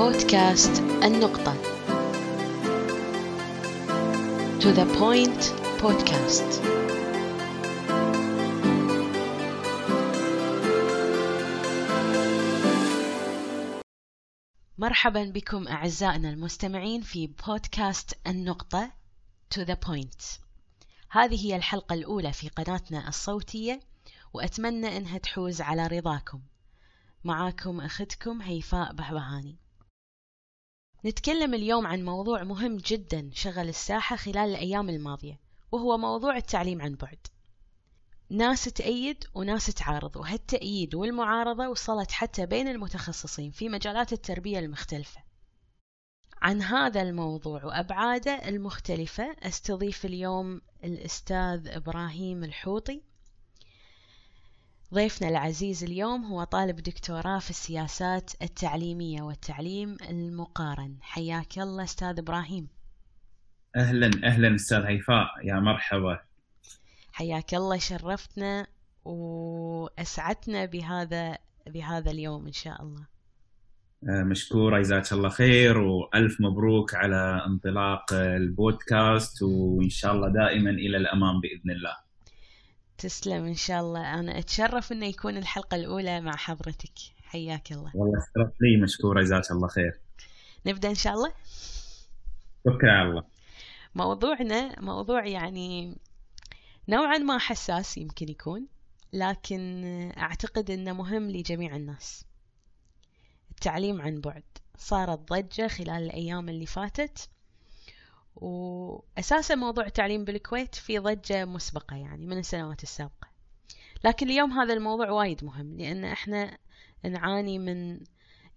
بودكاست النقطة. To the point podcast. مرحبا بكم أعزائنا المستمعين في بودكاست النقطة. To the point. هذه هي الحلقة الأولى في قناتنا الصوتية وأتمنى أنها تحوز على رضاكم. معاكم أختكم هيفاء بهبهاني. نتكلم اليوم عن موضوع مهم جدا شغل الساحة خلال الأيام الماضية وهو موضوع التعليم عن بعد. ناس تأيد وناس تعارض وهالتأييد والمعارضة وصلت حتى بين المتخصصين في مجالات التربية المختلفة. عن هذا الموضوع وأبعاده المختلفة أستضيف اليوم الأستاذ إبراهيم الحوطي ضيفنا العزيز اليوم هو طالب دكتوراه في السياسات التعليمية والتعليم المقارن. حياك الله أستاذ إبراهيم. أهلا أهلا أستاذ هيفاء. يا مرحبا. حياك الله شرفتنا وأسعدتنا بهذا بهذا اليوم إن شاء الله. آه، مشكورة جزاك الله خير. وألف مبروك على انطلاق البودكاست. وإن شاء الله دائما إلى الأمام بإذن الله. تسلم إن شاء الله. أنا أتشرف أنه يكون الحلقة الأولى مع حضرتك. حياك الله. والله استرف لي مشكورة جزاك الله خير. نبدأ إن شاء الله؟ توكل على الله. موضوعنا موضوع يعني نوعا ما حساس يمكن يكون لكن أعتقد أنه مهم لجميع الناس. التعليم عن بعد. صارت ضجة خلال الأيام اللي فاتت. وأساسا موضوع التعليم بالكويت في ضجة مسبقة يعني من السنوات السابقة. لكن اليوم هذا الموضوع وايد مهم لأن إحنا نعاني من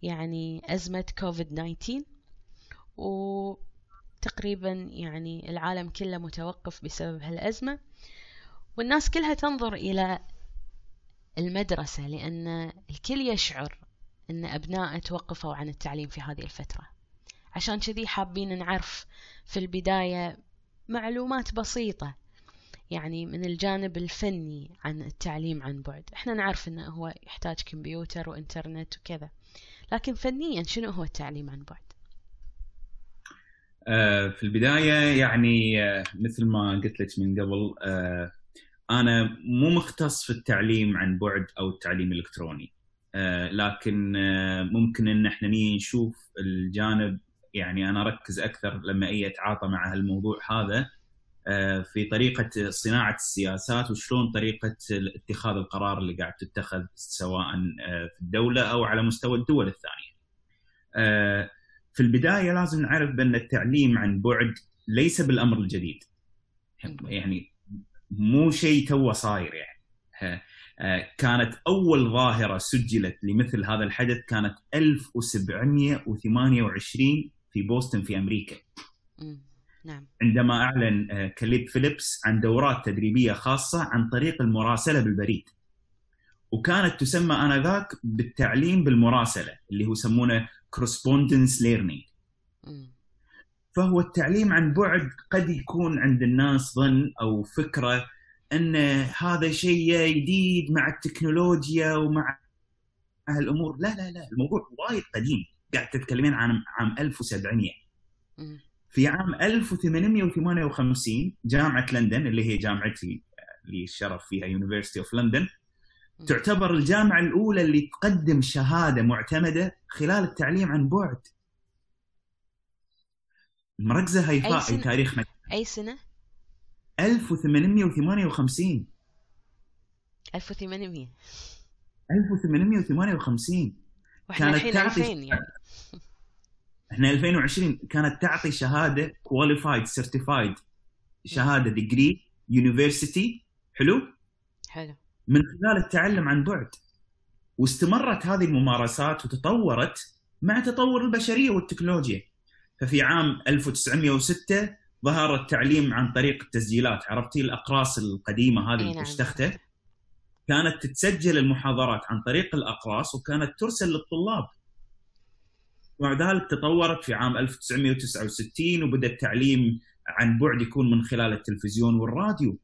يعني أزمة كوفيد 19 وتقريبا يعني العالم كله متوقف بسبب هالأزمة. والناس كلها تنظر إلى المدرسة لأن الكل يشعر أن أبنائه توقفوا عن التعليم في هذه الفترة. عشان كذي حابين نعرف في البداية معلومات بسيطة يعني من الجانب الفني عن التعليم عن بعد. إحنا نعرف إنه هو يحتاج كمبيوتر وإنترنت وكذا لكن فنيا شنو هو التعليم عن بعد؟ آه، في البداية يعني آه، مثل ما قلت لك من قبل آه، أنا مو مختص في التعليم عن بعد أو التعليم الإلكتروني. لكن ممكن إن إحنا نشوف الجانب يعني أنا أركز أكثر لما أجي أتعاطى مع هالموضوع هذا آه، في طريقة صناعة السياسات وشلون طريقة اتخاذ القرار اللي قاعد تتخذ سواء آه، في الدولة أو على مستوى الدول الثانية. آه، في البداية لازم نعرف بأن التعليم عن بعد ليس بالأمر الجديد. يعني مو شيء تو صاير يعني. كانت أول ظاهرة سجلت لمثل هذا الحدث كانت 1728 في بوسطن في أمريكا. نعم. عندما أعلن آه، كاليب فيليبس عن دورات تدريبية خاصة عن طريق المراسلة بالبريد. وكانت تسمى انذاك بالتعليم بالمراسلة اللي هو يسمونه correspondence learning. فهو التعليم عن بعد قد يكون عند الناس ظن أو فكرة أن هذا شيء جديد مع التكنولوجيا ومع هالامور لا لا لا الموضوع وايد قديم قاعد تتكلمين عن عام 1700 في عام 1858 جامعة لندن اللي هي جامعتي اللي الشرف فيها University of London تعتبر الجامعة الأولى اللي تقدم شهادة معتمدة خلال التعليم عن بعد. مركزة هيفاء أي تاريخ أي سنة؟ 1858 1800 1858 وإحنا الحين 2000 يعني. إحنا 2020 كانت تعطي شهادة qualified certified شهادة degree university حلو؟ حلو. من خلال التعلم عن بعد. واستمرت هذه الممارسات وتطورت مع تطور البشرية والتكنولوجيا. ففي عام 1906 ظهر التعليم عن طريق التسجيلات. عرفتي الأقراص القديمة هذه اللي نعم. تشتخته كانت تتسجل المحاضرات عن طريق الأقراص وكانت ترسل للطلاب. مع ذلك تطورت في عام 1969 وبدأ التعليم عن بعد يكون من خلال التلفزيون والراديو.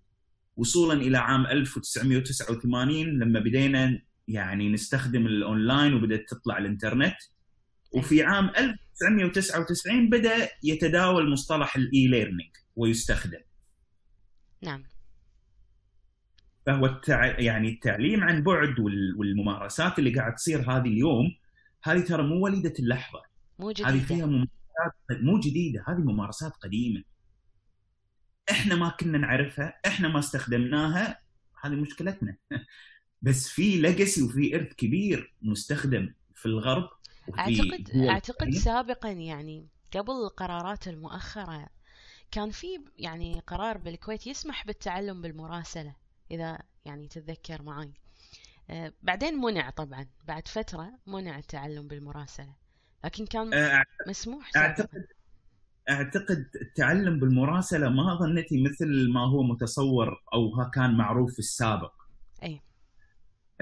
وصولا إلى عام 1989 لما بدينا يعني نستخدم الأونلاين وبدأت تطلع الإنترنت. وفي عام 1999 بدأ يتداول مصطلح ال e-learning ويستخدم. نعم. فهو التع... يعني التعليم عن بعد وال... والممارسات اللي قاعد تصير هذه اليوم هذه ترى مو وليدة اللحظة. مو هذه فيها ممارسات مو جديدة هذه ممارسات قديمة. إحنا ما كنا نعرفها إحنا ما استخدمناها هذه مشكلتنا. بس في ليجاسي وفي إرث كبير مستخدم في الغرب اعتقد أعتقد. سابقا يعني قبل القرارات المؤخرة كان في يعني قرار بالكويت يسمح بالتعلم بالمراسلة. إذا يعني تتذكر معي آه، بعدين منع طبعا. بعد فترة منع التعلم بالمراسلة. لكن كان آه، مسموح سابقا. أعتقد اعتقد التعلم بالمراسلة ما ظنتي مثل ما هو متصور أو ها كان معروف في السابق. أي.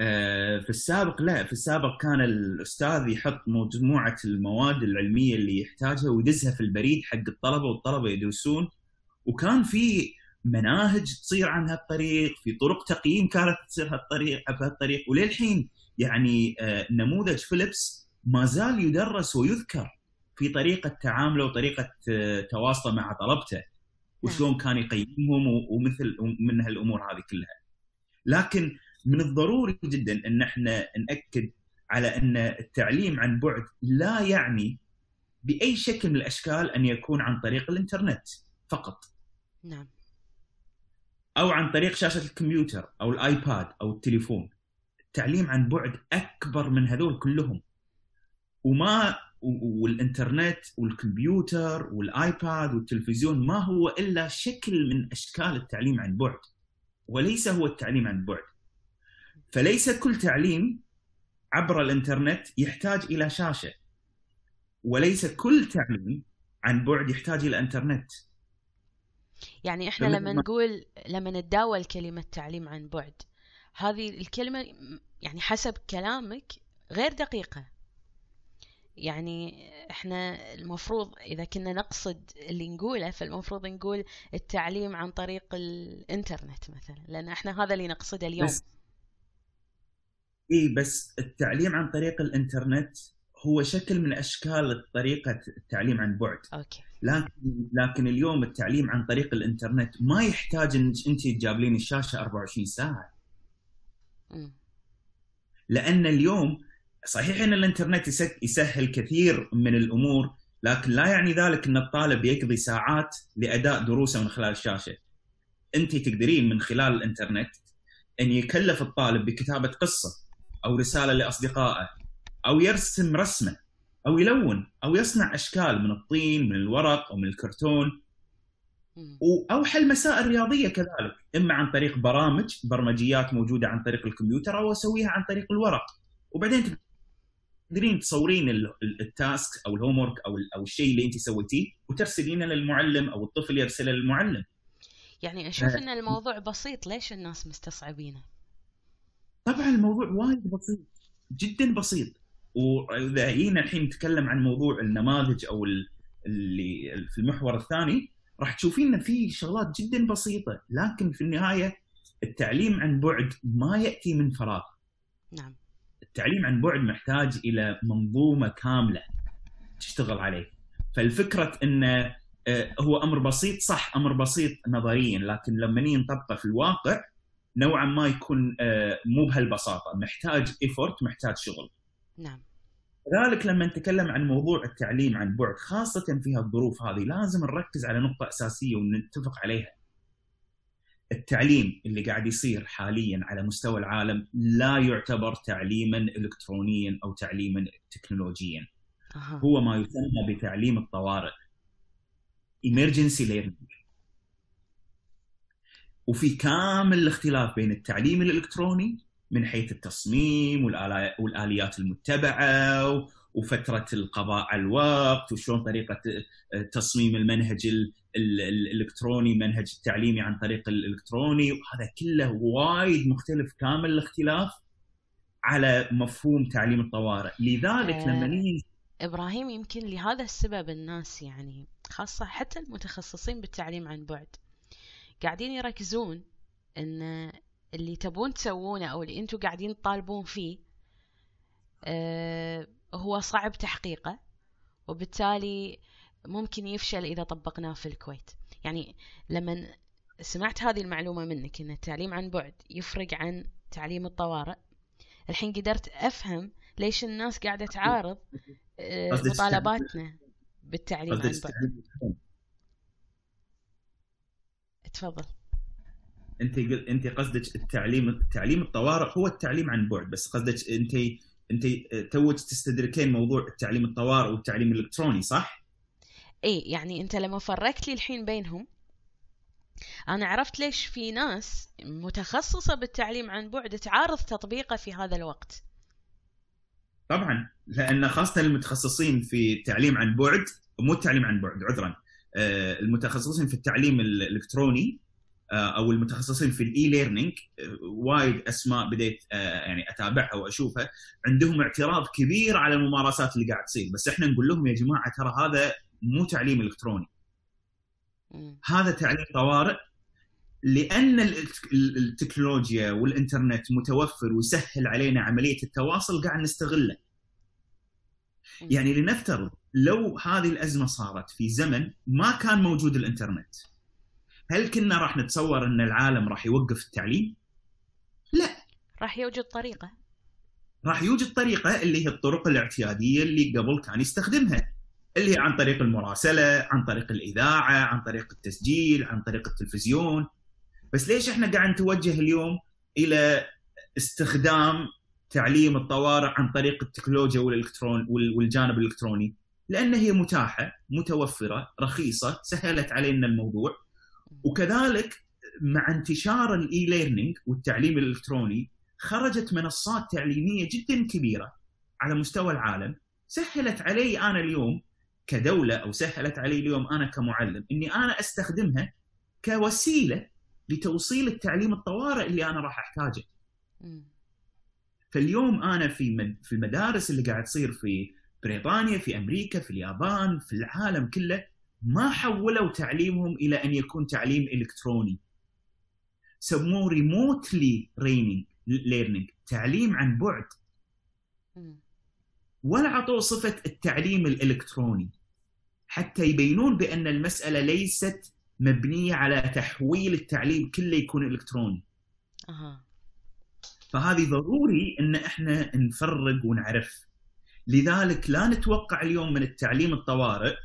آه، في السابق لا. في السابق كان الأستاذ يحط مجموعة المواد العلمية اللي يحتاجها ويدزها في البريد حق الطلبة والطلبة يدرسون. وكان في مناهج تصير عن هالطريق في طرق تقييم كانت تصير هالطريق بهالطريق. وللحين يعني آه، نموذج فيليبس ما زال يدرس ويذكر في طريقة تعامله وطريقة آه، تواصله مع طلبته وشلون كان يقيمهم ومثل من هالأمور هذه كلها. لكن من الضروري جدا إن إحنا نأكد على إن التعليم عن بعد لا يعني بأي شكل من الأشكال أن يكون عن طريق الإنترنت فقط. نعم. أو عن طريق شاشة الكمبيوتر أو الآيباد أو التليفون. التعليم عن بعد أكبر من هذول كلهم. وما والإنترنت والكمبيوتر والآيباد والتلفزيون ما هو إلا شكل من أشكال التعليم عن بعد وليس هو التعليم عن بعد. فليس كل تعليم عبر الإنترنت يحتاج إلى شاشة. وليس كل تعليم عن بعد يحتاج إلى إنترنت. يعني إحنا لما ما- نقول لما نتداول كلمة تعليم عن بعد هذه الكلمة يعني حسب كلامك غير دقيقة. يعني إحنا المفروض إذا كنا نقصد اللي نقوله فالمفروض نقول التعليم عن طريق الإنترنت مثلا لأن إحنا هذا اللي نقصده اليوم. بس إي بس التعليم عن طريق الإنترنت هو شكل من أشكال طريقة التعليم عن بعد. okay. لكن لكن اليوم التعليم عن طريق الإنترنت ما يحتاج انك أنت تجابلين الشاشة 24 ساعة. لأن اليوم صحيح إن الإنترنت يس- يسهل كثير من الأمور لكن لا يعني ذلك إن الطالب يقضي ساعات لأداء دروسه من خلال الشاشة. أنت تقدرين من خلال الإنترنت إن يكلف الطالب بكتابة قصة أو رسالة لأصدقائه أو يرسم رسمه أو يلون أو يصنع أشكال من الطين من الورق أو من الكرتون. أو حل مسائل رياضية كذلك إما عن طريق برامج برمجيات موجودة عن طريق الكمبيوتر أو أسويها عن طريق الورق. وبعدين تقدرين تصورين ال- ال- ال task أو ال homework أو أو الشيء اللي أنت سويتيه وترسلينه للمعلم أو الطفل يرسله للمعلم. يعني أشوف إن الموضوع بسيط ليش الناس مستصعبينه طبعا الموضوع وايد بسيط جدا بسيط. وإذا جينا الحين نتكلم عن موضوع النماذج أو ال- اللي في المحور الثاني راح تشوفين إن في شغلات جدا بسيطة لكن في النهاية التعليم عن بعد ما يأتي من فراغ. نعم. التعليم عن بعد محتاج إلى منظومة كاملة تشتغل عليه. فالفكرة انه آه، هو أمر بسيط صح أمر بسيط نظريا لكن لما نيجي نطبقه في الواقع نوعا ما يكون آه، مو بهالبساطة. محتاج ايفورت محتاج شغل. نعم لذلك لما نتكلم عن موضوع التعليم عن بعد خاصة في هالظروف هذه لازم نركز على نقطة أساسية ونتفق عليها. التعليم اللي قاعد يصير حاليا على مستوى العالم لا يعتبر تعليما إلكترونيا أو تعليما تكنولوجيا. أها هو ما يسمى بتعليم الطوارئ. emergency learning. وفي كامل الاختلاف بين التعليم الإلكتروني من حيث التصميم والآليات المتبعة وفترة القضاء على الوقت وشلون طريقة تصميم المنهج ال- ال- الإلكتروني منهج التعليمي عن طريق الإلكتروني وهذا كله وايد مختلف كامل الاختلاف على مفهوم تعليم الطوارئ لذلك آه. لما نيجي إبراهيم يمكن لهذا السبب الناس يعني خاصة حتى المتخصصين بالتعليم عن بعد قاعدين يركزون إن اللي تبون تسوونه أو اللي أنتم قاعدين تطالبون فيه آه، هو صعب تحقيقه وبالتالي ممكن يفشل إذا طبقناه في الكويت. يعني لما سمعت هذه المعلومة منك أن التعليم عن بعد يفرق عن تعليم الطوارئ الحين قدرت أفهم ليش الناس قاعدة تعارض آه، مطالباتنا بالتعليم عن بعد. تفضل. انت انت قصدك التعليم تعليم الطوارئ هو التعليم عن بعد بس قصدك انت انت توك تستدركين موضوع التعليم الطوارئ والتعليم الإلكتروني صح؟ إي يعني أنت لما فرقت لي الحين بينهم أنا عرفت ليش في ناس متخصصة بالتعليم عن بعد تعارض تطبيقه في هذا الوقت طبعا لأن خاصة المتخصصين في التعليم عن بعد مو التعليم عن بعد عذرا آه، المتخصصين في التعليم الإلكتروني أو المتخصصين في ال e-learning آه، وايد أسماء بديت يعني أتابعها وأشوفها. عندهم اعتراض كبير على الممارسات اللي قاعد تصير. بس إحنا نقول لهم يا جماعة ترى هذا مو تعليم إلكتروني. هذا تعليم طوارئ لأن التكنولوجيا والإنترنت متوفر ويسهل علينا عملية التواصل قاعد نستغله. يعني لنفترض لو هذه الأزمة صارت في زمن ما كان موجود الإنترنت هل كنا راح نتصور إن العالم راح يوقف التعليم؟ لا راح يوجد طريقة راح يوجد طريقة اللي هي الطرق الاعتيادية اللي قبل كان يستخدمها اللي هي عن طريق المراسلة، عن طريق الإذاعة، عن طريق التسجيل، عن طريق التلفزيون. بس ليش إحنا قاعد نتوجه اليوم إلى استخدام تعليم الطوارئ عن طريق التكنولوجيا والالكترون والجانب الإلكتروني؟ لأن هي متاحة، متوفرة، رخيصة، سهلت علينا الموضوع. وكذلك مع انتشار ال e-learning والتعليم الإلكتروني خرجت منصات تعليمية جدا كبيرة على مستوى العالم سهلت علي أنا اليوم كدولة أو سهلت علي اليوم أنا كمعلم إني أنا أستخدمها كوسيلة لتوصيل التعليم الطوارئ اللي أنا راح أحتاجه. فاليوم أنا في في المدارس اللي قاعد تصير في بريطانيا، في أمريكا، في اليابان، في العالم كله ما حولوا تعليمهم إلى أن يكون تعليم إلكتروني. سموه ريموتلي ليرنينج تعليم عن بعد. ولا عطوه صفة التعليم الإلكتروني. حتى يبينون بأن المسألة ليست مبنية على تحويل التعليم كله يكون إلكتروني. أه. فهذه ضروري أن إحنا نفرق ونعرف. لذلك لا نتوقع اليوم من التعليم الطوارئ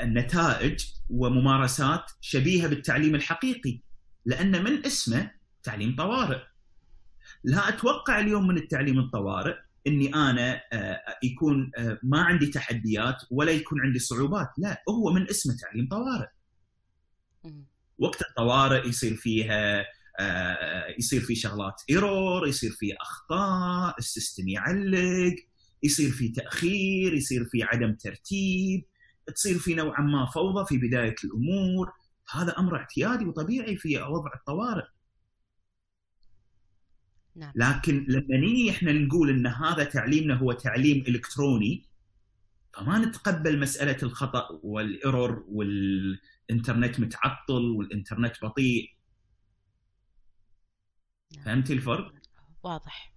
النتائج وممارسات شبيهة بالتعليم الحقيقي لأن من اسمه تعليم طوارئ. لا أتوقع اليوم من التعليم الطوارئ إني أنا آه، يكون آه، ما عندي تحديات ولا يكون عندي صعوبات لا هو من اسمه تعليم طوارئ. وقت الطوارئ يصير فيها آه، يصير في شغلات إيرور يصير في أخطاء السيستم يعلق يصير في تأخير يصير في عدم ترتيب. تصير في نوعا ما فوضى في بداية الأمور هذا أمر اعتيادي وطبيعي في وضع الطوارئ نعم. لكن لما نيجي إحنا نقول إن هذا تعليمنا هو تعليم إلكتروني فما نتقبل مسألة الخطأ والإيرور والإنترنت متعطل والإنترنت بطيء نعم. فهمتي الفرق؟ واضح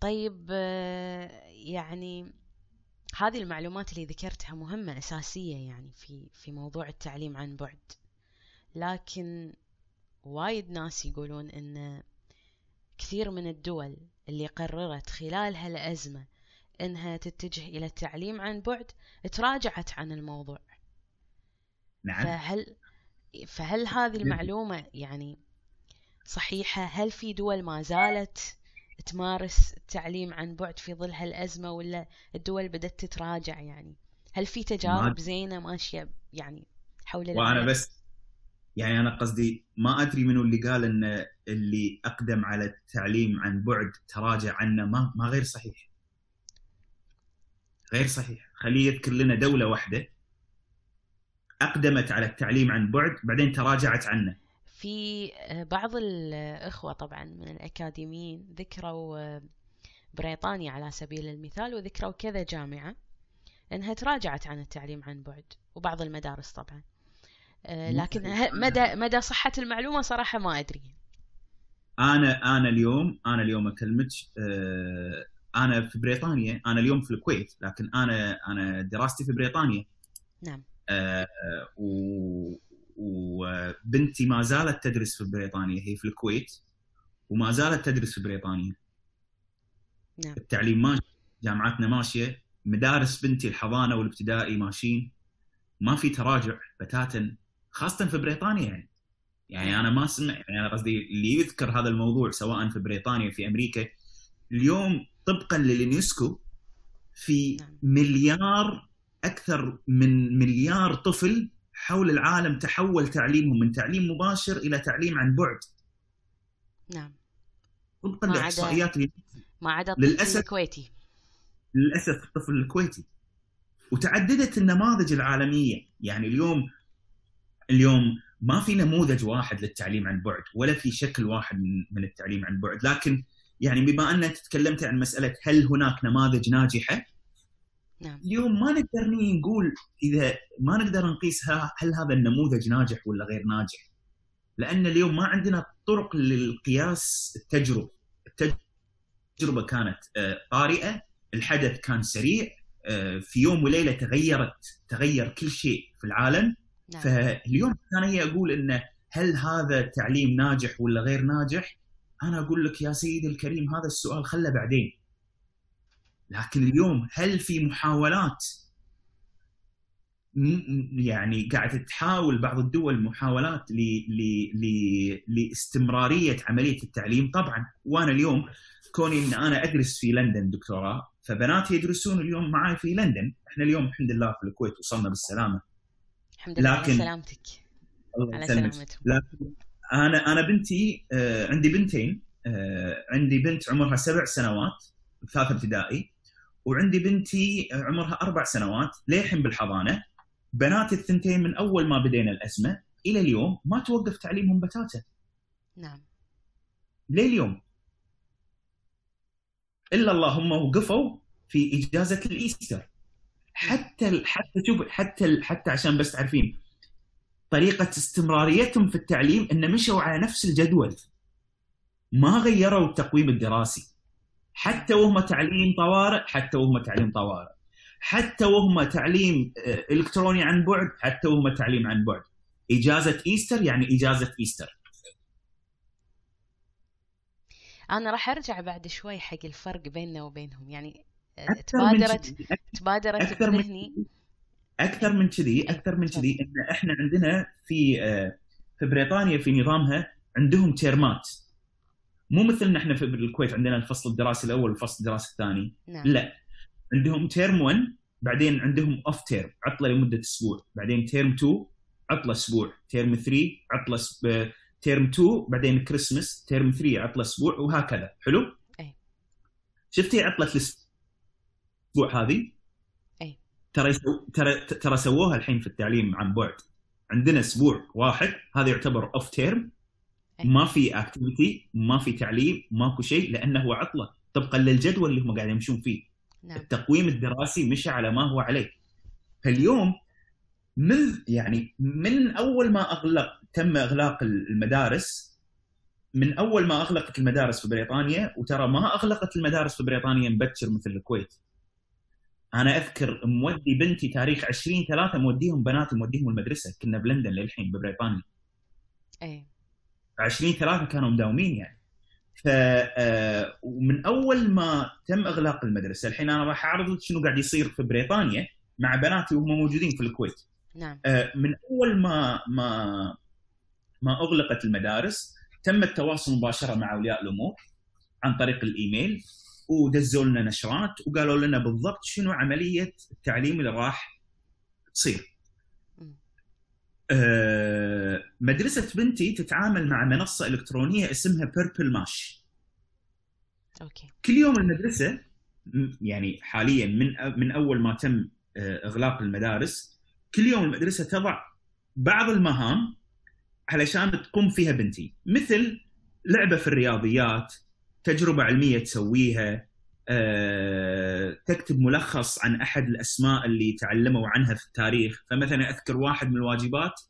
طيب يعني هذه المعلومات اللي ذكرتها مهمة أساسية يعني في في موضوع التعليم عن بعد. لكن وايد ناس يقولون إن كثير من الدول اللي قررت خلال هالأزمة إنها تتجه إلى التعليم عن بعد تراجعت عن الموضوع. نعم. فهل فهل هذه المعلومة يعني صحيحة؟ هل في دول ما زالت تمارس التعليم عن بعد في ظل هالأزمة ولا الدول بدأت تتراجع يعني هل في تجارب زينة ماشية يعني حول العالم وأنا بس يعني أنا قصدي ما أدري منو اللي قال إن اللي أقدم على التعليم عن بعد تراجع عنه ما ما غير صحيح. غير صحيح، خليه يذكر لنا دولة واحدة أقدمت على التعليم عن بعد بعدين تراجعت عنه. في بعض الإخوة طبعا من الأكاديميين ذكروا بريطانيا على سبيل المثال وذكروا كذا جامعة إنها تراجعت عن التعليم عن بعد وبعض المدارس طبعا. آه، لكن مدى مدى صحة المعلومة صراحة ما أدري. أنا أنا اليوم أنا اليوم أكلمك آه، أنا في بريطانيا أنا اليوم في الكويت لكن أنا أنا دراستي في بريطانيا. نعم. آه، و- وبنتي ما زالت تدرس في بريطانيا هي في الكويت وما زالت تدرس في بريطانيا. نعم. التعليم ماشي جامعاتنا ماشية مدارس بنتي الحضانة والابتدائي ماشيين. ما في تراجع بتاتا خاصة في بريطانيا يعني. يعني أنا ما سمع يعني أنا قصدي اللي يذكر هذا الموضوع سواء في بريطانيا في أمريكا اليوم طبقا لليونسكو في نعم. مليار أكثر من مليار طفل حول العالم تحول تعليمهم من تعليم مباشر إلى تعليم عن بعد. نعم. طبقا لاحصائيات. ما عدا للأسف. الكويتي. للأسف الطفل الكويتي. وتعددت النماذج العالمية. يعني اليوم اليوم ما في نموذج واحد للتعليم عن بعد ولا في شكل واحد من, من التعليم عن بعد. لكن يعني بما ان تكلمت عن مسألة هل هناك نماذج ناجحة نعم. اليوم ما نقدر نقول إذا ما نقدر نقيس هل هذا النموذج ناجح ولا غير ناجح. لأن اليوم ما عندنا طرق للقياس التجربة. التجربة كانت آه، طارئة الحدث كان سريع آه، في يوم وليلة تغيرت تغير كل شيء في العالم. نعم. فاليوم أنا هي أقول انه هل هذا تعليم ناجح ولا غير ناجح؟ أنا أقول لك يا سيدي الكريم هذا السؤال خله بعدين. لكن اليوم هل في محاولات؟ يعني قاعدة تحاول بعض الدول محاولات ل... ل... ل... لاستمرارية عملية التعليم. طبعا وأنا اليوم كوني إن أنا أدرس في لندن دكتوراه فبناتي يدرسون اليوم معي في لندن. إحنا اليوم الحمد لله في الكويت وصلنا بالسلامة. الحمد لله على لكن- سلامتك. الله على سلامتهم. لكن أنا أنا بنتي آه، عندي بنتين آه، عندي بنت عمرها سبع سنوات ثالثة ابتدائي. وعندي بنتي آه، عمرها أربع سنوات للحين بالحضانة. بناتي الثنتين من أول ما بدينا الأزمة إلى اليوم ما توقف تعليمهم بتاتا. نعم. ليه اليوم إلا اللهم وقفوا في إجازة الإيستر. حتى ال- حتى شوف حتى ال- حتى عشان بس تعرفين طريقة استمراريتهم في التعليم إن مشوا على نفس الجدول. ما غيروا التقويم الدراسي. حتى وهم تعليم طوارئ حتى وهم تعليم طوارئ. حتى وهم تعليم آه، إلكتروني عن بعد حتى وهم تعليم عن بعد. إجازة Easter يعني إجازة Easter. أنا راح أرجع بعد شوي حق الفرق بيننا وبينهم. يعني آه، تبادرت تبادرت أكثر من أكثر من كذي أكثر من. كذي. ان إحنا عندنا في آه، في بريطانيا في نظامها عندهم term ات. مو مثلنا إحنا في الكويت عندنا الفصل الدراسي الأول والفصل الدراسي الثاني. نعم. لا. عندهم term 1 بعدين عندهم off term عطلة لمدة أسبوع. بعدين term 2 عطلة أسبوع. term 3 عطلة س- term 2 بعدين Christmas term 3 عطلة أسبوع وهكذا. حلو؟ أي. شفتي عطلة الأسبوع هذه. ترى يسو... ترى ترى سووها الحين في التعليم عن بعد. عندنا أسبوع واحد هذا يعتبر off term. ما في activity ما في تعليم ماكو شيء لأنه هو عطلة. طبقا للجدول اللي هم قاعدين يمشون فيه. نعم. التقويم الدراسي مشى على ما هو عليه. فاليوم من يعني من أول ما أغلق تم إغلاق المدارس من أول ما أغلقت المدارس في بريطانيا وترى ما أغلقت المدارس في بريطانيا مبكر مثل الكويت. أنا أذكر مودي بنتي تاريخ 20 3 موديهم بناتي موديهم المدرسة. كنا بلندن للحين ببريطانيا. اي 20 3 كانوا مداومين يعني. ف آه، ومن أول ما تم إغلاق المدرسة الحين أنا راح أعرض لك شنو قاعد يصير في بريطانيا مع بناتي وهم موجودين في الكويت. نعم. آه، من أول ما ما ما أغلقت المدارس تم التواصل مباشرة مع أولياء الأمور عن طريق الإيميل ودزوا لنا نشرات وقالوا لنا بالضبط شنو عملية التعليم اللي راح تصير. آه، مدرسة بنتي تتعامل مع منصة إلكترونية اسمها Purple Mash. okay كل يوم المدرسة يعني حاليا من من أول ما تم آه، إغلاق المدارس كل يوم المدرسة تضع بعض المهام علشان تقوم فيها بنتي مثل لعبة في الرياضيات تجربة علمية تسويها تكتب ملخص عن أحد الأسماء اللي تعلموا عنها في التاريخ. فمثلا أذكر واحد من الواجبات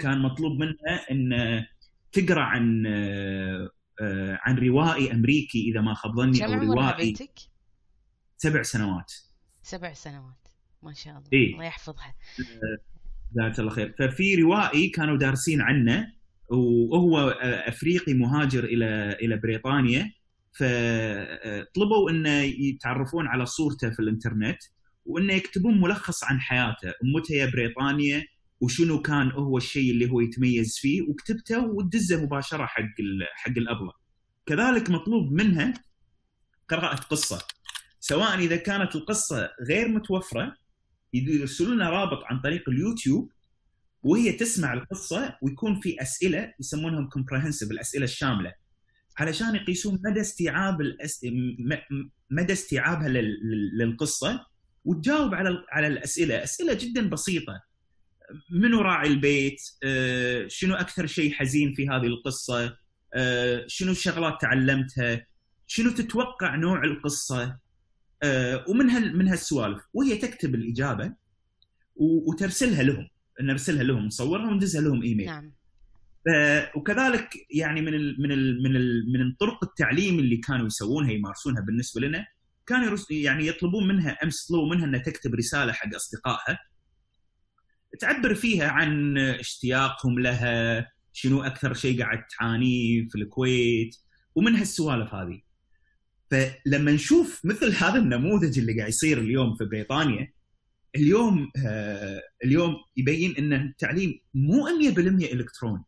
كان مطلوب منها إن تقرأ عن آه، آه، عن روائي أمريكي إذا ما خاب ظني أو روائي بنتك؟ سبع سنوات. سبع سنوات. ما شاء الله. إيه. الله يحفظها. جزاك الله خير. ففي روائي كانوا دارسين عنه وهو آه، أفريقي مهاجر إلى إلى بريطانيا. فطلبوا إنه يتعرفون على صورته في الإنترنت وإنه يكتبون ملخص عن حياته أمته يا بريطانيا وشنو كان هو الشيء اللي هو يتميز فيه وكتبته ودزه مباشرة حق حق الأبلة. كذلك مطلوب منها قراءة قصة. سواء إذا كانت القصة غير متوفرة يرسلوا لنا رابط عن طريق اليوتيوب وهي تسمع القصة ويكون في أسئلة يسمونهم كومبرهنسيف الأسئلة الشاملة. علشان يقيسون مدى استيعاب الأس... مدى استيعابها لل... لل- للقصة وتجاوب على على الأسئلة، أسئلة جدا بسيطة. منو راعي البيت؟ آه، شنو أكثر شيء حزين في هذه القصة؟ آه، شنو الشغلات تعلمتها؟ شنو تتوقع نوع القصة؟ آه، ومن هال... من هالسوالف وهي تكتب الإجابة. وترسلها لهم، نرسلها لهم نصورها وندزها لهم إيميل. نعم وكذلك يعني من ال من ال من ال من طرق التعليم اللي كانوا يسوونها يمارسونها بالنسبة لنا كانوا يعني يطلبون منها أمس طلبوا منها إنها تكتب رسالة حق أصدقائها. تعبر فيها عن اشتياقهم لها شنو أكثر شيء قاعد تعانيه في الكويت ومن هالسوالف هذه. فلما نشوف مثل هذا النموذج اللي قاعد يصير اليوم في بريطانيا اليوم آه اليوم يبين إن التعليم مو 100% إلكتروني.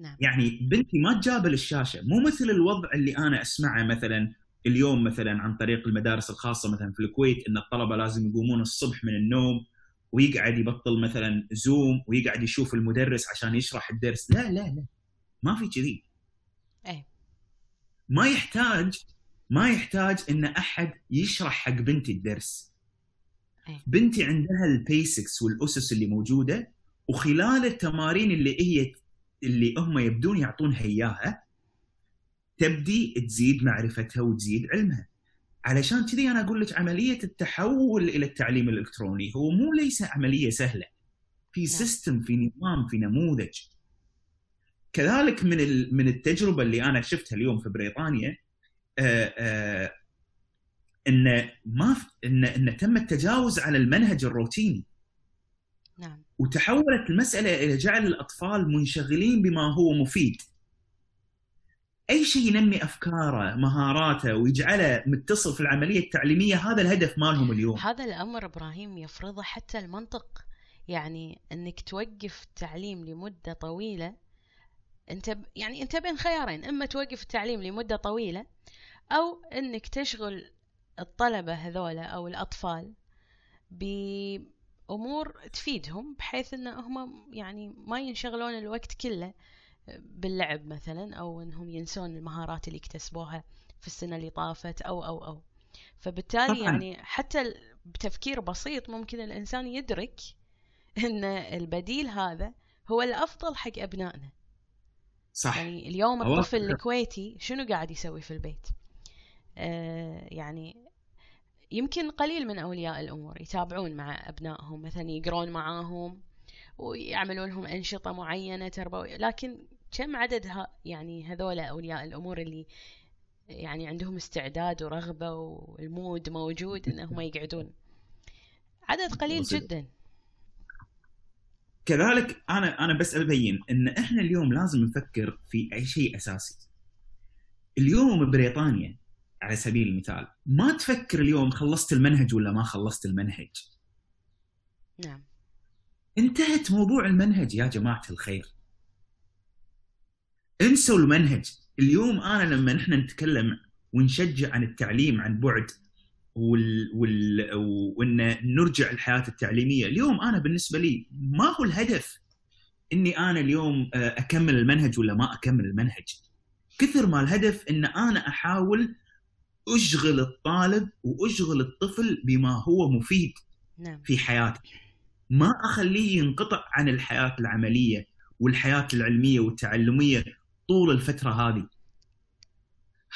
نعم. يعني بنتي ما تجابل الشاشة. مو مثل الوضع اللي أنا أسمعه مثلا اليوم مثلا عن طريق المدارس الخاصة مثلا في الكويت إن الطلبة لازم يقومون الصبح من النوم ويقعد يبطل مثلا زوم ويقعد يشوف المدرس عشان يشرح الدرس. لا لا لا. ما في كذي. إيه. ما يحتاج ما يحتاج إن أحد يشرح حق بنتي الدرس. أي. بنتي عندها البيسكس والأسس اللي موجودة وخلال التمارين اللي هي اللي هم يبدون يعطونها اياها تبدي تزيد معرفتها وتزيد علمها. علشان كذي أنا أقول لك عملية التحول إلى التعليم الإلكتروني هو مو ليس عملية سهلة. في سيستم في نظام في نموذج. كذلك من ال- من التجربة اللي أنا شفتها اليوم في بريطانيا آه، آه، إن ما إن إن تم التجاوز على المنهج الروتيني. نعم. وتحولت المسألة إلى جعل الأطفال منشغلين بما هو مفيد. أي شيء ينمي أفكاره، مهاراته ويجعله متصل في العملية التعليمية هذا الهدف مالهم اليوم. هذا الأمر إبراهيم يفرضه حتى المنطق يعني أنك توقف التعليم لمدة طويلة أنت ب... يعني أنت بين خيارين إما توقف التعليم لمدة طويلة أو أنك تشغل الطلبة هذولا أو الأطفال بأمور تفيدهم بحيث أن هم يعني ما ينشغلون الوقت كله باللعب مثلا أو أنهم ينسون المهارات اللي اكتسبوها في السنة اللي طافت أو أو أو فبالتالي طبعاً. يعني حتى بتفكير بسيط ممكن الإنسان يدرك أن البديل هذا هو الأفضل حق أبنائنا صح يعني اليوم. الطفل الكويتي شنو قاعد يسوي في البيت آه يعني يمكن قليل من أولياء الأمور يتابعون مع أبنائهم مثلا يقرون معاهم ويعملون لهم أنشطة معينة تربوية لكن كم عدد ها يعني هذول أولياء الأمور اللي يعني عندهم استعداد ورغبة والمود موجود إنهم يقعدون عدد قليل. جدا كذلك أنا أنا بس أبين إن إحنا اليوم لازم نفكر في أي شيء أساسي. اليوم بريطانيا على سبيل المثال ما تفكر اليوم خلصت المنهج ولا ما خلصت المنهج. نعم. انتهت موضوع المنهج يا جماعة الخير. انسوا المنهج. اليوم أنا لما نحن نتكلم ونشجع عن التعليم عن بعد وال... وال... وإن نرجع الحياة التعليمية اليوم أنا بالنسبة لي ما هو الهدف إني أنا اليوم آه، أكمل المنهج ولا ما أكمل المنهج؟ كثر ما الهدف إن أنا أحاول أشغل الطالب وأشغل الطفل بما هو مفيد نعم. في حياته. ما أخليه ينقطع عن الحياة العملية والحياة العلمية والتعلمية طول الفترة هذه؟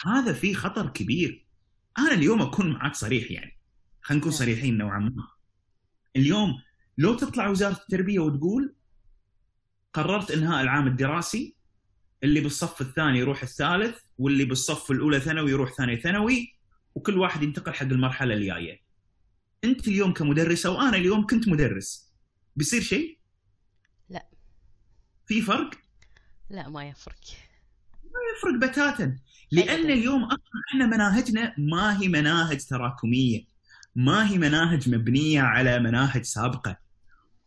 هذا فيه خطر كبير. أنا اليوم أكون معك صريح يعني. خلينا نكون نعم. صريحين نوعا ما. اليوم لو تطلع وزارة التربية وتقول قررت إنهاء العام الدراسي اللي بالصف الثاني يروح الثالث واللي بالصف الأولى ثانوي يروح ثاني ثانوي وكل واحد ينتقل حق المرحلة اللي جاية أنت اليوم كمدرسه وأنا اليوم كنت مدرس بيصير شيء؟ لا. في فرق؟ لا ما يفرق. يفرق بتاتا. لأن. اليوم أصلا إحنا مناهجنا ما هي مناهج تراكمية. ما هي مناهج مبنية على مناهج سابقة.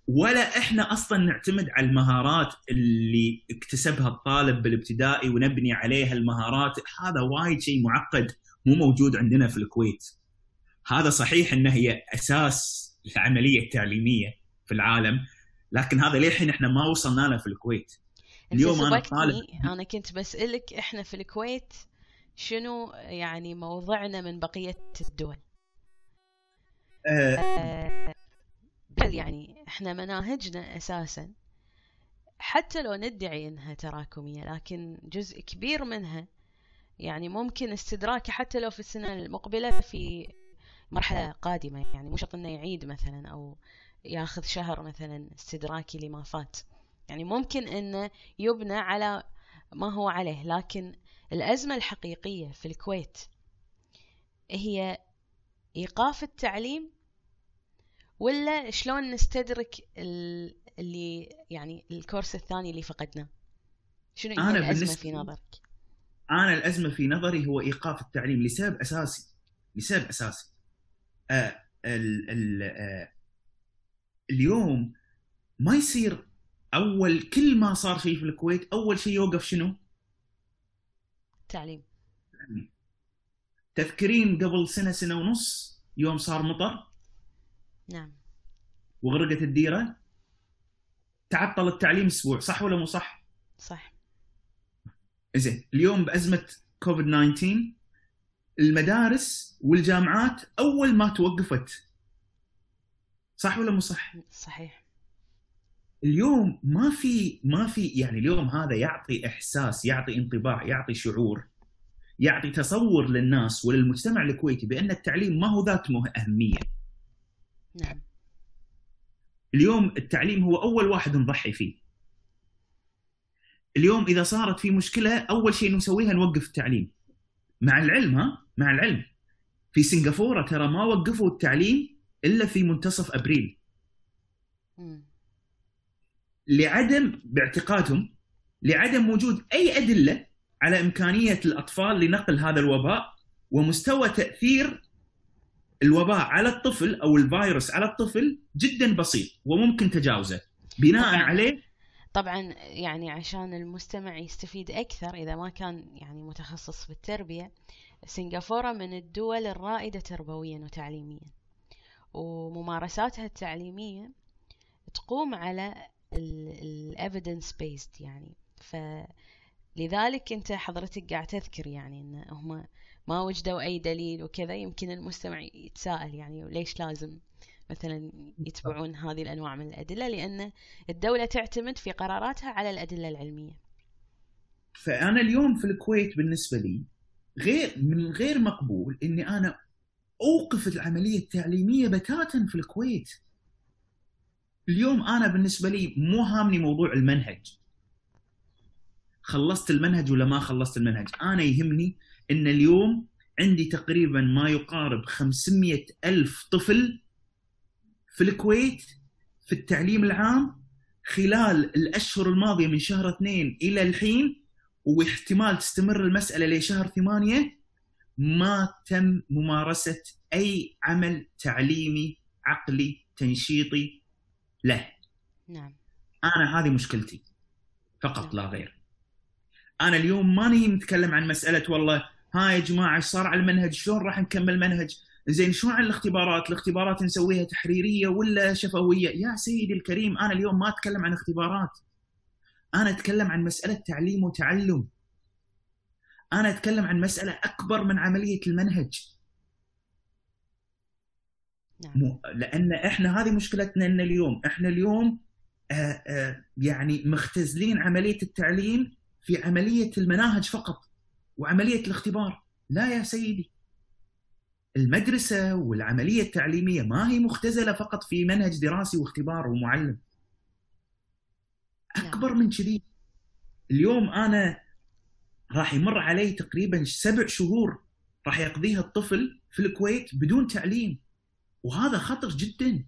ولا إحنا أصلا نعتمد على المهارات اللي اكتسبها الطالب بالابتدائي ونبني عليها المهارات. هذا وايد شيء معقد مو موجود عندنا في الكويت. هذا صحيح انها هي أساس العملية التعليمية في العالم لكن هذا للحين إحنا ما وصلنا له في الكويت. اليوم سبقتني طالب. أنا كنت بسألك إحنا في الكويت شنو يعني موضعنا من بقية الدول؟ آه بل يعني إحنا مناهجنا أساسا. حتى لو ندعي إنها تراكمية لكن جزء كبير منها يعني ممكن استدراكه حتى لو في السنة المقبلة في مرحلة قادمة. يعني مو شرط إنه يعيد مثلا أو ياخذ شهر مثلا استدراكي لما فات. يعني ممكن إنه يبنى على ما هو عليه لكن الأزمة الحقيقية في الكويت هي إيقاف التعليم ولا شلون نستدرك ال- اللي يعني الكورس الثاني اللي فقدناه؟ شنو أنا الأزمة بالنسبة في نظرك؟ أنا الأزمة في نظري هو إيقاف التعليم لسبب أساسي لسبب أساسي. آه ال ال آه اليوم ما يصير أول كل ما صار شيء في الكويت أول شيء يوقف شنو؟ تعليم. تذكرين قبل سنة سنة ونص يوم صار مطر؟ نعم. وغرقت الديرة؟ تعطل التعليم أسبوع صح ولا مو صح؟ صح. زين اليوم بأزمة كوفيد 19 المدارس والجامعات أول ما توقفت. صح ولا مو صح؟ صحيح. اليوم ما في ما في يعني اليوم هذا يعطي إحساس يعطي انطباع يعطي شعور يعطي تصور للناس وللمجتمع الكويتي بأن التعليم ما هو ذات أهمية. نعم. اليوم التعليم هو أول واحد نضحي فيه. اليوم إذا صارت في مشكلة أول شيء نسويها نوقف التعليم. مع العلم ها؟ مع العلم. في سنغافورة ترى ما وقفوا التعليم إلا في منتصف أبريل. مم. لعدم باعتقادهم لعدم وجود أي أدلة على إمكانية الأطفال لنقل هذا الوباء ومستوى تأثير الوباء على الطفل أو الفيروس على الطفل جدا بسيط وممكن تجاوزه بناء طبعاً. عليه طبعا يعني عشان المستمع يستفيد أكثر إذا ما كان يعني متخصص في التربية سنغافورة من الدول الرائدة تربويا وتعليميا وممارساتها التعليمية تقوم على ال evidence based يعني فلذلك أنت حضرتك قاعد تذكر يعني أن هم ما وجدوا أي دليل وكذا يمكن المستمع يتساءل يعني ليش لازم مثلا يتبعون هذه الأنواع من الأدلة لأن الدولة تعتمد في قراراتها على الأدلة العلمية فأنا اليوم في الكويت بالنسبة لي غير من غير مقبول إني أنا أوقف العملية التعليمية بتاتا في الكويت. اليوم أنا بالنسبة لي مو هامني موضوع المنهج. خلصت المنهج ولا ما خلصت المنهج، أنا يهمني إن اليوم عندي تقريبا ما يقارب 500 ألف طفل في الكويت في التعليم العام خلال الأشهر الماضية من شهر اثنين إلى الحين واحتمال تستمر المسألة لشهر ثمانية ما تم ممارسة أي عمل تعليمي عقلي تنشيطي له. نعم. أنا هذه مشكلتي. فقط لا غير. أنا اليوم ما نهي نتكلم عن مسألة والله ها يا جماعة إيش صار على المنهج؟ شلون راح نكمل منهج زين شلون عن الاختبارات؟ الاختبارات نسويها تحريرية ولا شفوية؟ يا سيدي الكريم أنا اليوم ما أتكلم عن اختبارات. أنا أتكلم عن مسألة تعليم وتعلم. أنا أتكلم عن مسألة أكبر من عملية المنهج. نعم. لأن إحنا هذه مشكلتنا ان اليوم. إحنا اليوم آآ آآ يعني مختزلين عملية التعليم في عملية المناهج فقط وعملية الاختبار. لا يا سيدي. المدرسة والعملية التعليمية ما هي مختزلة فقط في منهج دراسي واختبار ومعلم. أكبر من كذي. اليوم أنا راح يمر علي تقريبا سبع شهور راح يقضيها الطفل في الكويت بدون تعليم. وهذا خطر جدا.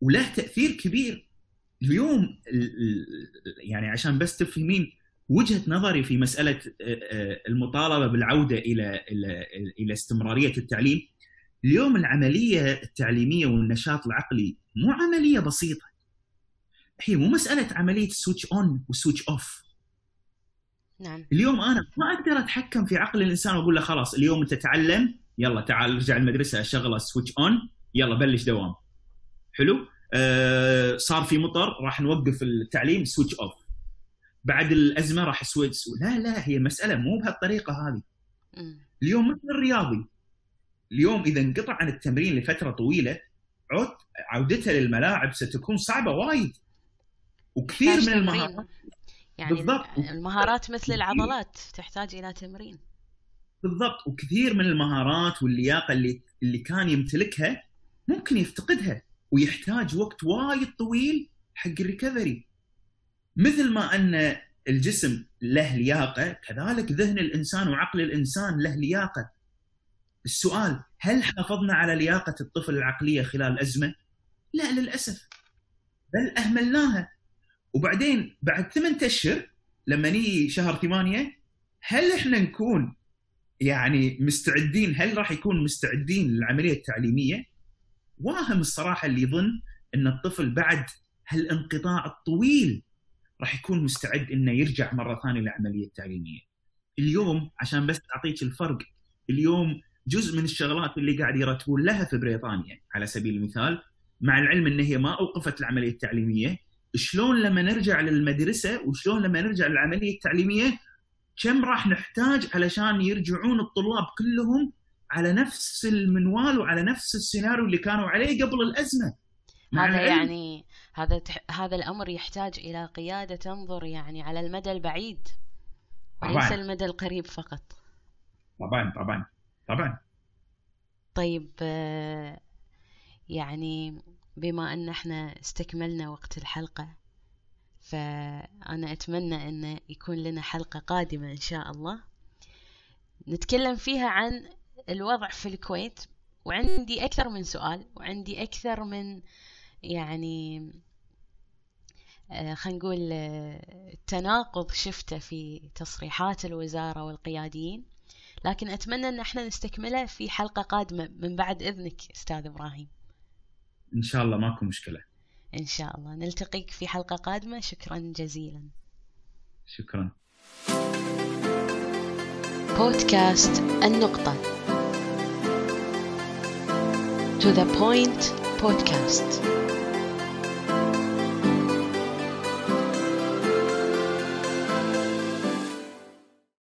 وله تأثير كبير. اليوم يعني عشان بس تفهمين وجهة نظري في مسألة المطالبة بالعودة إلى إلى استمرارية التعليم اليوم العملية التعليمية والنشاط العقلي مو عملية بسيطة. هي مو مسألة عملية switch on و switch off نعم. اليوم أنا ما أقدر أتحكم في عقل الإنسان وأقول له خلاص اليوم أنت تعلم يلا تعال ارجع المدرسة اشغله switch on يلا بلش دوام. حلو؟ آه صار في مطر راح نوقف التعليم switch off بعد الأزمة راح switch لا لا هي مسألة مو بهالطريقة هذه. اليوم مثل الرياضي. اليوم إذا انقطع عن التمرين لفترة طويلة عود عودته للملاعب ستكون صعبة وايد. وكثير من المهارات يعني بالضبط. المهارات مثل العضلات تحتاج إلى تمرين. بالضبط. وكثير من المهارات واللياقة اللي اللي كان يمتلكها ممكن يفتقدها ويحتاج وقت وايد طويل حق الريكفري. مثل ما أن الجسم له لياقة كذلك ذهن الإنسان وعقل الإنسان له لياقة السؤال هل حافظنا على لياقة الطفل العقلية خلال الازمه؟ لا للأسف بل أهملناها وبعدين بعد ثمان أشهر لما نيجي شهر ثمانية هل إحنا نكون يعني مستعدين هل راح يكون مستعدين للعملية التعليمية؟ واهم الصراحة اللي يظن إن الطفل بعد هالانقطاع الطويل راح يكون مستعد إنه يرجع مرة ثانية للعمليه التعليميه. اليوم عشان بس أعطيك الفرق اليوم جزء من الشغلات اللي قاعد يرتبون لها في بريطانيا على سبيل المثال مع العلم إن هي ما أوقفت العملية التعليمية شلون لما نرجع للمدرسة وشلون لما نرجع للعملية التعليمية كم راح نحتاج علشان يرجعون الطلاب كلهم على نفس المنوال وعلى نفس السيناريو اللي كانوا عليه قبل الأزمة هذا يعني هذا هذا الأمر يحتاج إلى قيادة تنظر يعني على المدى البعيد وليس المدى القريب فقط. طبعا طبعا طبعا. طيب آه، يعني بما أن إحنا استكملنا وقت الحلقة فأنا أتمنى أن يكون لنا حلقة قادمة إن شاء الله. نتكلم فيها عن الوضع في الكويت وعندي أكثر من سؤال وعندي أكثر من يعني آه، خلينا نقول آه، تناقض شفته في تصريحات الوزارة والقياديين. لكن أتمنى أن إحنا نستكمله في حلقة قادمة من بعد إذنك أستاذ إبراهيم. إن شاء الله ماكو مشكلة. إن شاء الله. نلتقيك في حلقة قادمة. شكرا جزيلا. شكرا. بودكاست النقطة. To the point podcast